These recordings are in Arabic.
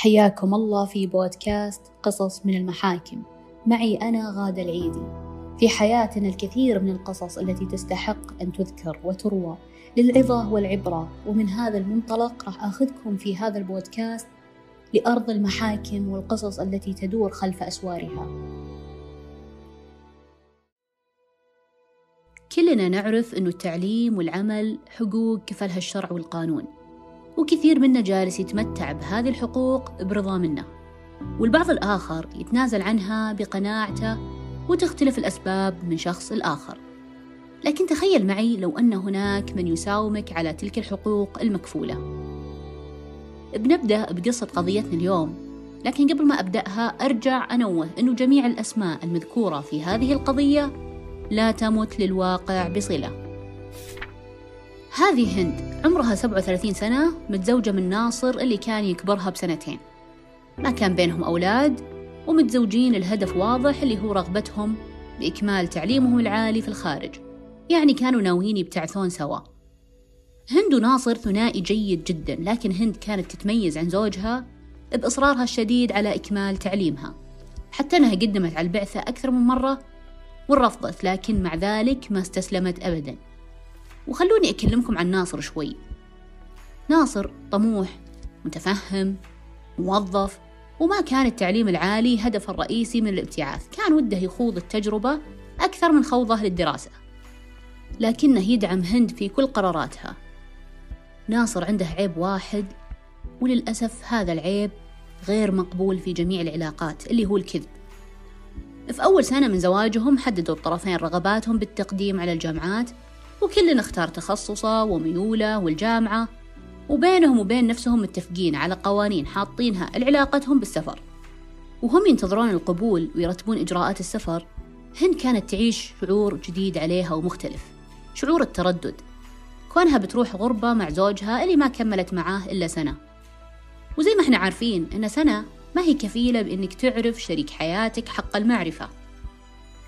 حياكم الله في بودكاست قصص من المحاكم. معي أنا غادة العيدي. في حياتنا الكثير من القصص التي تستحق أن تذكر وتروى للعظة والعبرة ومن هذا المنطلق راح أخذكم في هذا البودكاست لأرض المحاكم والقصص التي تدور خلف أسوارها. كلنا نعرف أن التعليم والعمل حقوق كفلها الشرع والقانون. وكثير منا جالس يتمتع بهذه الحقوق برضا منا والبعض الآخر يتنازل عنها بقناعته وتختلف الأسباب من شخص لآخر لكن تخيل معي لو أن هناك من يساومك على تلك الحقوق المكفولة. بنبدأ بقصة قضيتنا اليوم لكن قبل ما أبدأها أرجع أنوه أنه جميع الأسماء المذكورة في هذه القضية لا تمت للواقع بصلة. هذه هند عمرها 37 سنة متزوجة من ناصر اللي كان يكبرها بسنتين. ما كان بينهم أولاد ومتزوجين الهدف واضح اللي هو رغبتهم بإكمال تعليمهم العالي في الخارج. يعني كانوا ناويين يبتعثون سوا. هند وناصر ثنائي جيد جدا لكن هند كانت تتميز عن زوجها بإصرارها الشديد على إكمال تعليمها. حتى أنها قدمت على البعثة أكثر من مرة ورفضت لكن مع ذلك ما استسلمت أبدا. وخلوني أكلمكم عن ناصر شوي. ناصر طموح متفهم موظف وما كان التعليم العالي هدفه الرئيسي من الابتعاث. كان وده يخوض التجربة أكثر من خوضه للدراسة. لكنه يدعم هند في كل قراراتها. ناصر عنده عيب واحد وللأسف هذا العيب غير مقبول في جميع العلاقات اللي هو الكذب. في أول سنة من زواجهم حددوا الطرفين رغباتهم بالتقديم على الجامعات وكلنا اختار تخصصه وميوله والجامعة وبينهم وبين نفسهم متفقين على قوانين حاطينها لعلاقتهم بالسفر. وهم ينتظرون القبول ويرتبون إجراءات السفر. هند كانت تعيش شعور جديد عليها ومختلف شعور التردد. كونها بتروح غربة مع زوجها اللي ما كملت معاه إلا سنة. وزي ما إحنا عارفين إن سنة ما هي كفيلة بإنك تعرف شريك حياتك حق المعرفة.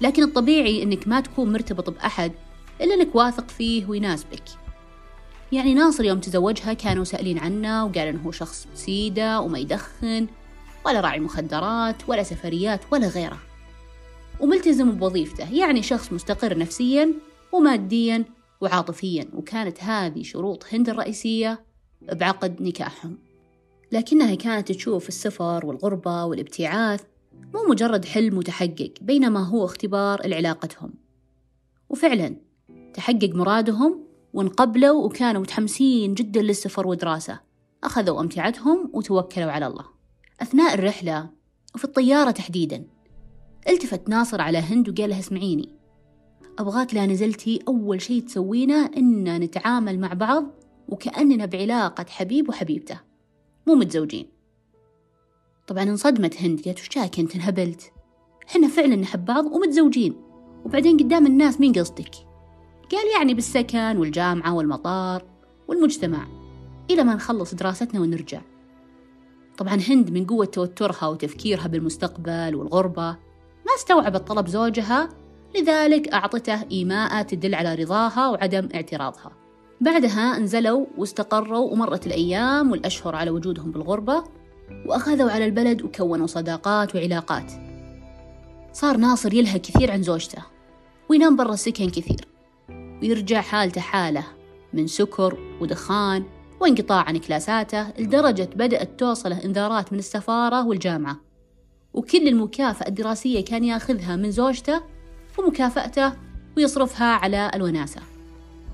لكن الطبيعي إنك ما تكون مرتبط بأحد إلا إنك واثق فيه ويناسبك. يعني ناصر يوم تزوجها كانوا سائلين عنه وقال هو شخص سيدة وما يدخن ولا راعي مخدرات ولا سفريات ولا غيره. وملتزم بوظيفته يعني شخص مستقر نفسيا وماديا وعاطفيا وكانت هذه شروط هند الرئيسية بعقد نكاحهم. لكنها كانت تشوف السفر والغربة والابتعاث مو مجرد حلم متحقق بينما هو اختبار لعلاقتهم. وفعلا تحقق مرادهم وانقبلوا وكانوا متحمسين جدا للسفر ودراسة أخذوا أمتعتهم وتوكلوا على الله. أثناء الرحلة وفي الطيارة تحديدا التفت ناصر على هند وقال لها اسمعيني أبغاك لا نزلتي أول شيء تسوينه إن نتعامل مع بعض وكأننا بعلاقة حبيب وحبيبته. مو متزوجين. طبعا انصدمت هند قالت وش أنت انهبلت؟ إحنا فعلا نحب بعض ومتزوجين. وبعدين قدام الناس مين قصدك؟ قال يعني بالسكن والجامعة والمطار والمجتمع. إلى ما نخلص دراستنا ونرجع. طبعا هند من قوة توترها وتفكيرها بالمستقبل والغربة. ما استوعبت طلب زوجها لذلك أعطته إيماء تدل على رضاها وعدم اعتراضها. بعدها نزلوا واستقروا ومرت الأيام والأشهر على وجودهم بالغربة وأخذوا على البلد وكونوا صداقات وعلاقات. صار ناصر يلهى كثير عن زوجته وينام برا السكن كثير. ويرجع حالته حالة من سكر ودخان وانقطاع عن كلاساته لدرجة بدأت توصله إنذارات من السفارة والجامعة. وكل المكافأة الدراسية كان ياخذها من زوجته ومكافأته ويصرفها على الوناسة.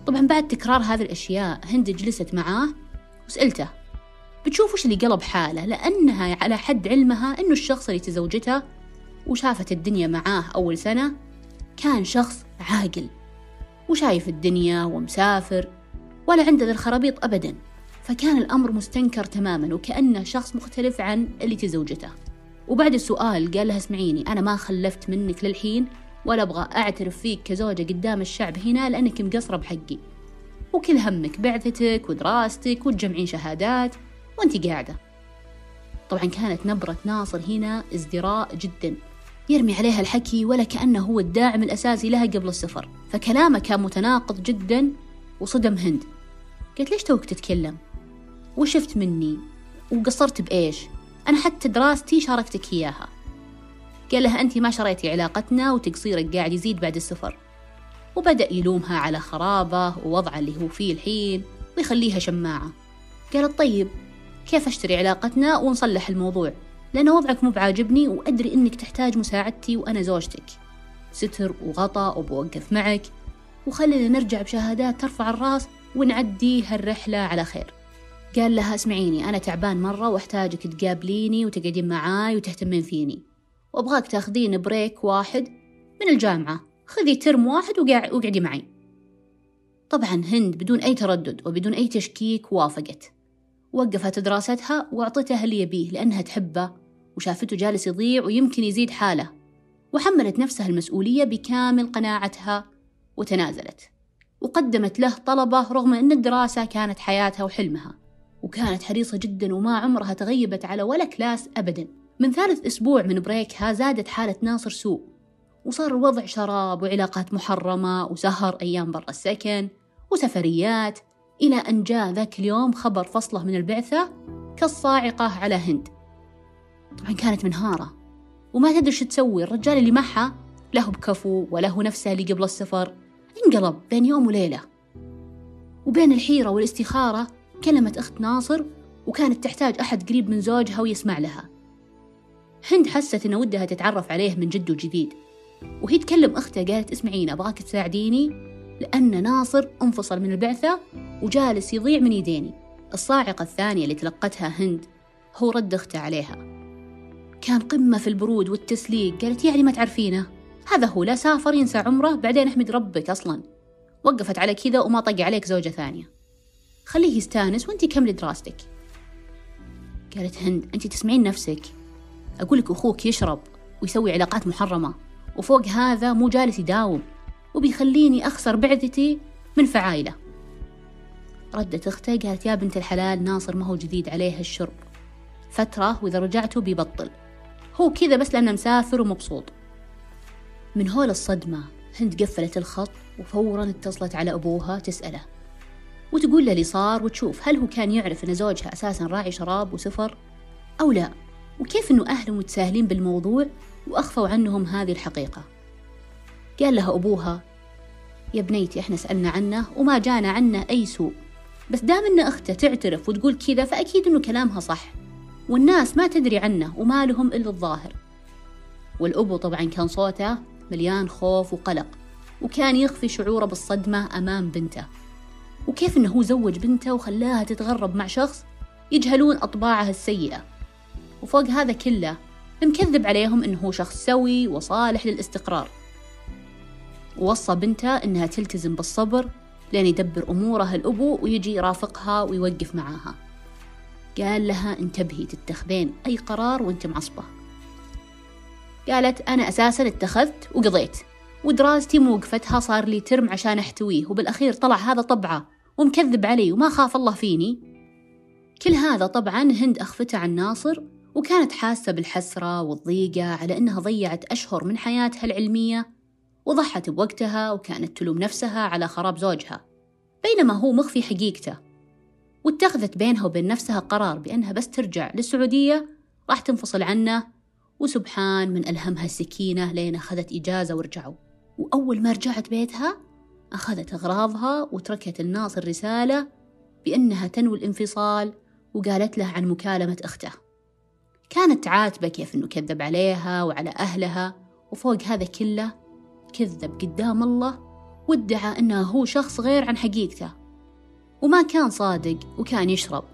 طبعا بعد تكرار هذه الأشياء هند جلست معاه وسألته بتشوف وش اللي قلب حاله؟ لأنها على حد علمها أنه الشخص اللي تزوجته وشافت الدنيا معاه أول سنة كان شخص عاقل. وشايف الدنيا ومسافر ولا عنده ذا الخرابيط أبدا. فكان الأمر مستنكر تماما وكأنه شخص مختلف عن اللي تزوجته. وبعد السؤال قال لها اسمعيني أنا ما خلفت منك للحين ولا أبغى أعترف فيك كزوجة قدام الشعب هنا لأنك مقصرة بحقي. وكل همك بعثتك ودراستك وتجمعين شهادات وانت قاعدة. طبعا كانت نبرة ناصر هنا ازدراء جدا. يرمي عليها الحكي ولا كأنه هو الداعم الأساسي لها قبل السفر. فكلامه كان متناقض جدا وصدم هند. قلت ليش توك تتكلم؟ وشفت مني وقصرت بإيش؟ أنا حتى دراستي شاركتك إياها. قال لها أنت ما شريتي علاقتنا وتقصيرك قاعد يزيد بعد السفر. وبدأ يلومها على خرابة ووضعه اللي هو فيه الحين ويخليها شماعة. قالت طيب كيف أشتري علاقتنا ونصلح الموضوع؟ لأن وضعك مو بعاجبني وأدري إنك تحتاج مساعدتي وأنا زوجتك. ستر وغطاء وبوقف معك. وخلينا نرجع بشهادات ترفع الراس ونعدي هالرحلة على خير. قال لها اسمعيني أنا تعبان مرة وأحتاجك تقابليني وتقعدين معاي وتهتمين فيني. وأبغاك تاخذين بريك واحد من الجامعة. خذي ترم واحد وقعدي معي. طبعا هند بدون أي تردد وبدون أي تشكيك وافقت. وقفت دراستها وأعطته اللي يبيه لأنها تحبه وشافته جالس يضيع ويمكن يزيد حاله. وحملت نفسها المسؤولية بكامل قناعتها وتنازلت. وقدمت له طلبه رغم أن الدراسة كانت حياتها وحلمها. وكانت حريصة جدا وما عمرها تغيبت على ولا كلاس أبدا. من ثالث أسبوع من بريكها زادت حالة ناصر سوء. وصار الوضع شراب وعلاقات محرمة وسهر أيام برا السكن وسفريات إلى أن جاء ذاك اليوم خبر فصله من البعثة كالصاعقة على هند. طبعا كانت منهارة. وما تدري شو تسوي الرجال اللي معها له بكفو وله نفسه اللي قبل السفر. انقلب بين يوم وليلة. وبين الحيرة والاستخارة كلمت أخت ناصر وكانت تحتاج أحد قريب من زوجها ويسمع لها. هند حست إن ودها تتعرف عليه من جد وجديد. وهي تكلم أختها قالت إسمعيني أبغاك تساعديني لأن ناصر أنفصل من البعثة وجالس يضيع من يديني. الصاعقة الثانية اللي تلقتها هند هو رد أختها عليها. كان قمة في البرود والتسليق قالت يعني ما تعرفينه. هذا هو لا سافر ينسى عمره بعدين احمد ربك أصلا. وقفت على كذا وما طق عليك زوجة ثانية. خليه يستانس وانتي كملي دراستك. قالت هند انتي تسمعين نفسك. أقولك أخوك يشرب ويسوي علاقات محرمة وفوق هذا مو جالس يداوم وبيخليني أخسر بعثتي من فعايله ردت أخته قالت يا بنت الحلال ناصر ما هو جديد عليه الشرب. فترة وإذا رجعته بيبطل. هو كذا بس لأنه مسافر ومبسوط. من هول الصدمة هند قفلت الخط وفورا اتصلت على أبوها تسأله. وتقول له اللي صار وتشوف هل هو كان يعرف أن زوجها أساسا راعي شراب وسفر أو لا؟ وكيف أنه أهله متساهلين بالموضوع وأخفوا عنهم هذه الحقيقة؟ قال لها أبوها يا بنيتي إحنا سألنا عنه وما جانا عنه أي سوء. بس دام إن أخته تعترف وتقول كذا فأكيد إنه كلامها صح. والناس ما تدري عنه وما لهم إلا الظاهر. والأبو طبعا كان صوته مليان خوف وقلق وكان يخفي شعوره بالصدمة أمام بنته. وكيف إنه هو زوج بنته وخلاها تتغرب مع شخص يجهلون أطباعها السيئة. وفوق هذا كله مكذب عليهم إنه هو شخص سوي وصالح للاستقرار. ووصى بنته إنها تلتزم بالصبر لين يدبر أمورها الأبو ويجي يرافقها ويوقف معاها. قال لها انتبهي تتخذين أي قرار وأنت معصبة. قالت أنا أساسا اتخذت وقضيت. ودراستي موقفتها صار لي ترم عشان أحتويه وبالأخير طلع هذا طبعه ومكذب علي وما خاف الله فيني. كل هذا طبعا هند أخفته عن ناصر وكانت حاسة بالحسرة والضيقة على أنها ضيعت أشهر من حياتها العلمية. وضحت بوقتها وكانت تلوم نفسها على خراب زوجها بينما هو مخفي حقيقته واتخذت بينها وبين نفسها قرار بأنها بس ترجع للسعودية راح تنفصل عنه وسبحان من ألهمها السكينة لين أخذت إجازة ورجعوا. وأول ما رجعت بيتها أخذت أغراضها وتركت الناصر رسالة بأنها تنوي الانفصال وقالت له عن مكالمة أخته. كانت تعاتبه كيف أنه كذب عليها وعلى أهلها وفوق هذا كله كذب قدام الله وادعى أنه هو شخص غير عن حقيقته. وما كان صادق وكان يشرب.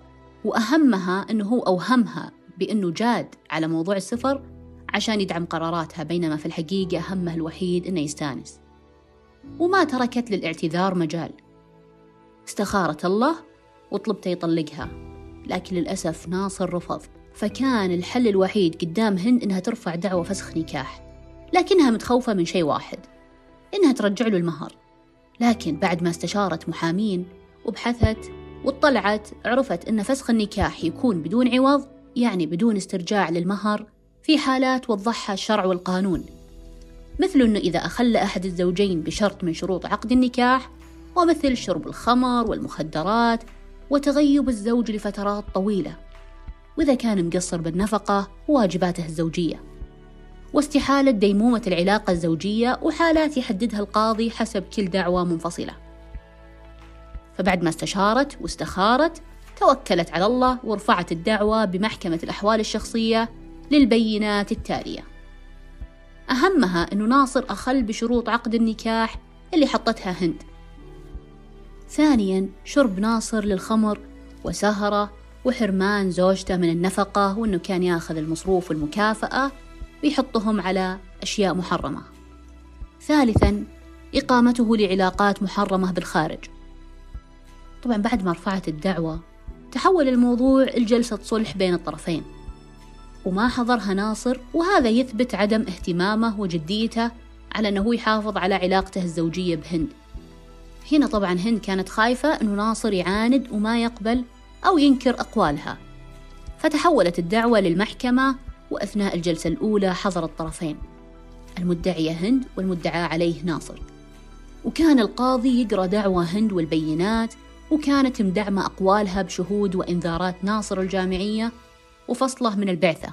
وأهمها أنه هو أوهمها بأنه جاد على موضوع السفر عشان يدعم قراراتها بينما في الحقيقة همه الوحيد أنه يستانس. وما تركت للاعتذار مجال. استخارت الله وطلبته يطلقها لكن للأسف ناصر رفض. فكان الحل الوحيد قدام هند إنها ترفع دعوة فسخ نكاح. لكنها متخوفة من شيء واحد إنها ترجع له المهر. لكن بعد ما استشارت محامين وبحثت واطلعت عرفت أن فسخ النكاح يكون بدون عوض يعني بدون استرجاع للمهر في حالات وضحها الشرع والقانون. مثل أنه إذا أخل أحد الزوجين بشرط من شروط عقد النكاح ومثل شرب الخمر والمخدرات وتغيب الزوج لفترات طويلة. وإذا كان مقصر بالنفقة وواجباته الزوجية. واستحالة ديمومة العلاقة الزوجية وحالات يحددها القاضي حسب كل دعوة منفصلة. فبعد ما استشارت واستخارت توكلت على الله ورفعت الدعوة بمحكمة الأحوال الشخصية للبينات التالية. أهمها أنه ناصر أخل بشروط عقد النكاح اللي حطتها هند. ثانيا شرب ناصر للخمر وسهرة وحرمان زوجته من النفقة وأنه كان ياخذ المصروف والمكافأة ويحطهم على أشياء محرمة. ثالثا إقامته لعلاقات محرمة بالخارج. طبعا بعد ما رفعت الدعوة تحول الموضوع لجلسة صلح بين الطرفين. وما حضرها ناصر وهذا يثبت عدم اهتمامه وجديته على أنه يحافظ على علاقته الزوجية بهند. هنا طبعا هند كانت خايفة أنه ناصر يعاند وما يقبل أو ينكر أقوالها. فتحولت الدعوة للمحكمة وأثناء الجلسة الأولى حضر الطرفين المدعية هند والمدعى عليه ناصر. وكان القاضي يقرأ دعوى هند والبينات وكانت مدعمة أقوالها بشهود وإنذارات ناصر الجامعية وفصله من البعثة.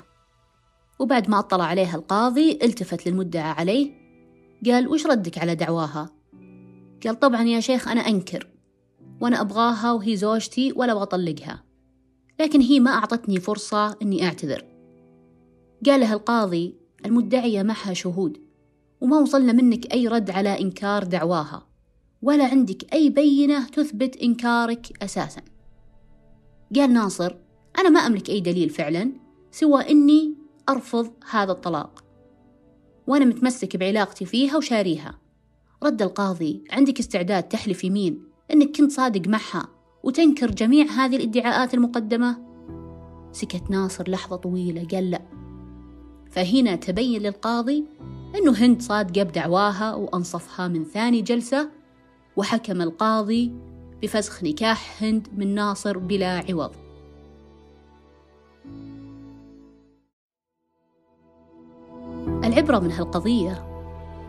وبعد ما أطلع عليها القاضي التفت للمدعى عليه قال وش ردك على دعواها؟ قال طبعا يا شيخ أنا أنكر وأنا أبغاها وهي زوجتي ولا أبغى أطلقها لكن هي ما أعطتني فرصة أني أعتذر. قال له القاضي المدعية معها شهود وما وصلنا منك أي رد على إنكار دعواها ولا عندك أي بينة تثبت إنكارك أساسا. قال ناصر أنا ما أملك أي دليل فعلا سوى إني أرفض هذا الطلاق وأنا متمسك بعلاقتي فيها وشاريها. رد القاضي عندك استعداد تحلف يمين أنك كنت صادق معها وتنكر جميع هذه الادعاءات المقدمة؟ سكت ناصر لحظة طويلة قال لا. فهنا تبين للقاضي أنه هند صادقة بدعواها وأنصفها من ثاني جلسة وحكم القاضي بفسخ نكاح هند من ناصر بلا عوض. العبرة من هالقضية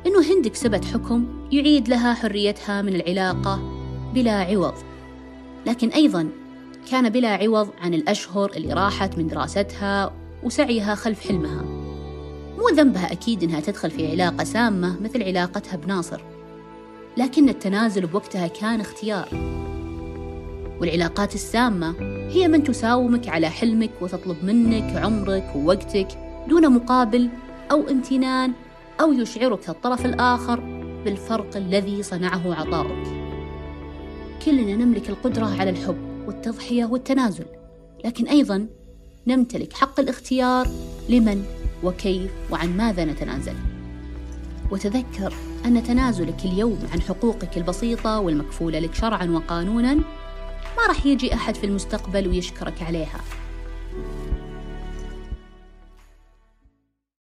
إنه هند كسبت حكم يعيد لها حريتها من العلاقة بلا عوض. لكن أيضا كان بلا عوض عن الأشهر اللي راحت من دراستها وسعيها خلف حلمها. مو ذنبها أكيد إنها تدخل في علاقة سامة مثل علاقتها بناصر. لكن التنازل بوقتها كان اختيار. والعلاقات السامة هي من تساومك على حلمك وتطلب منك عمرك ووقتك دون مقابل أو امتنان أو يشعرك الطرف الآخر بالفرق الذي صنعه عطاؤك. كلنا نملك القدرة على الحب والتضحية والتنازل لكن أيضا نمتلك حق الاختيار لمن وكيف وعن ماذا نتنازل؟ وتذكر أن تنازلك اليوم عن حقوقك البسيطة والمكفولة لك شرعا وقانونا ما راح يجي أحد في المستقبل ويشكرك عليها.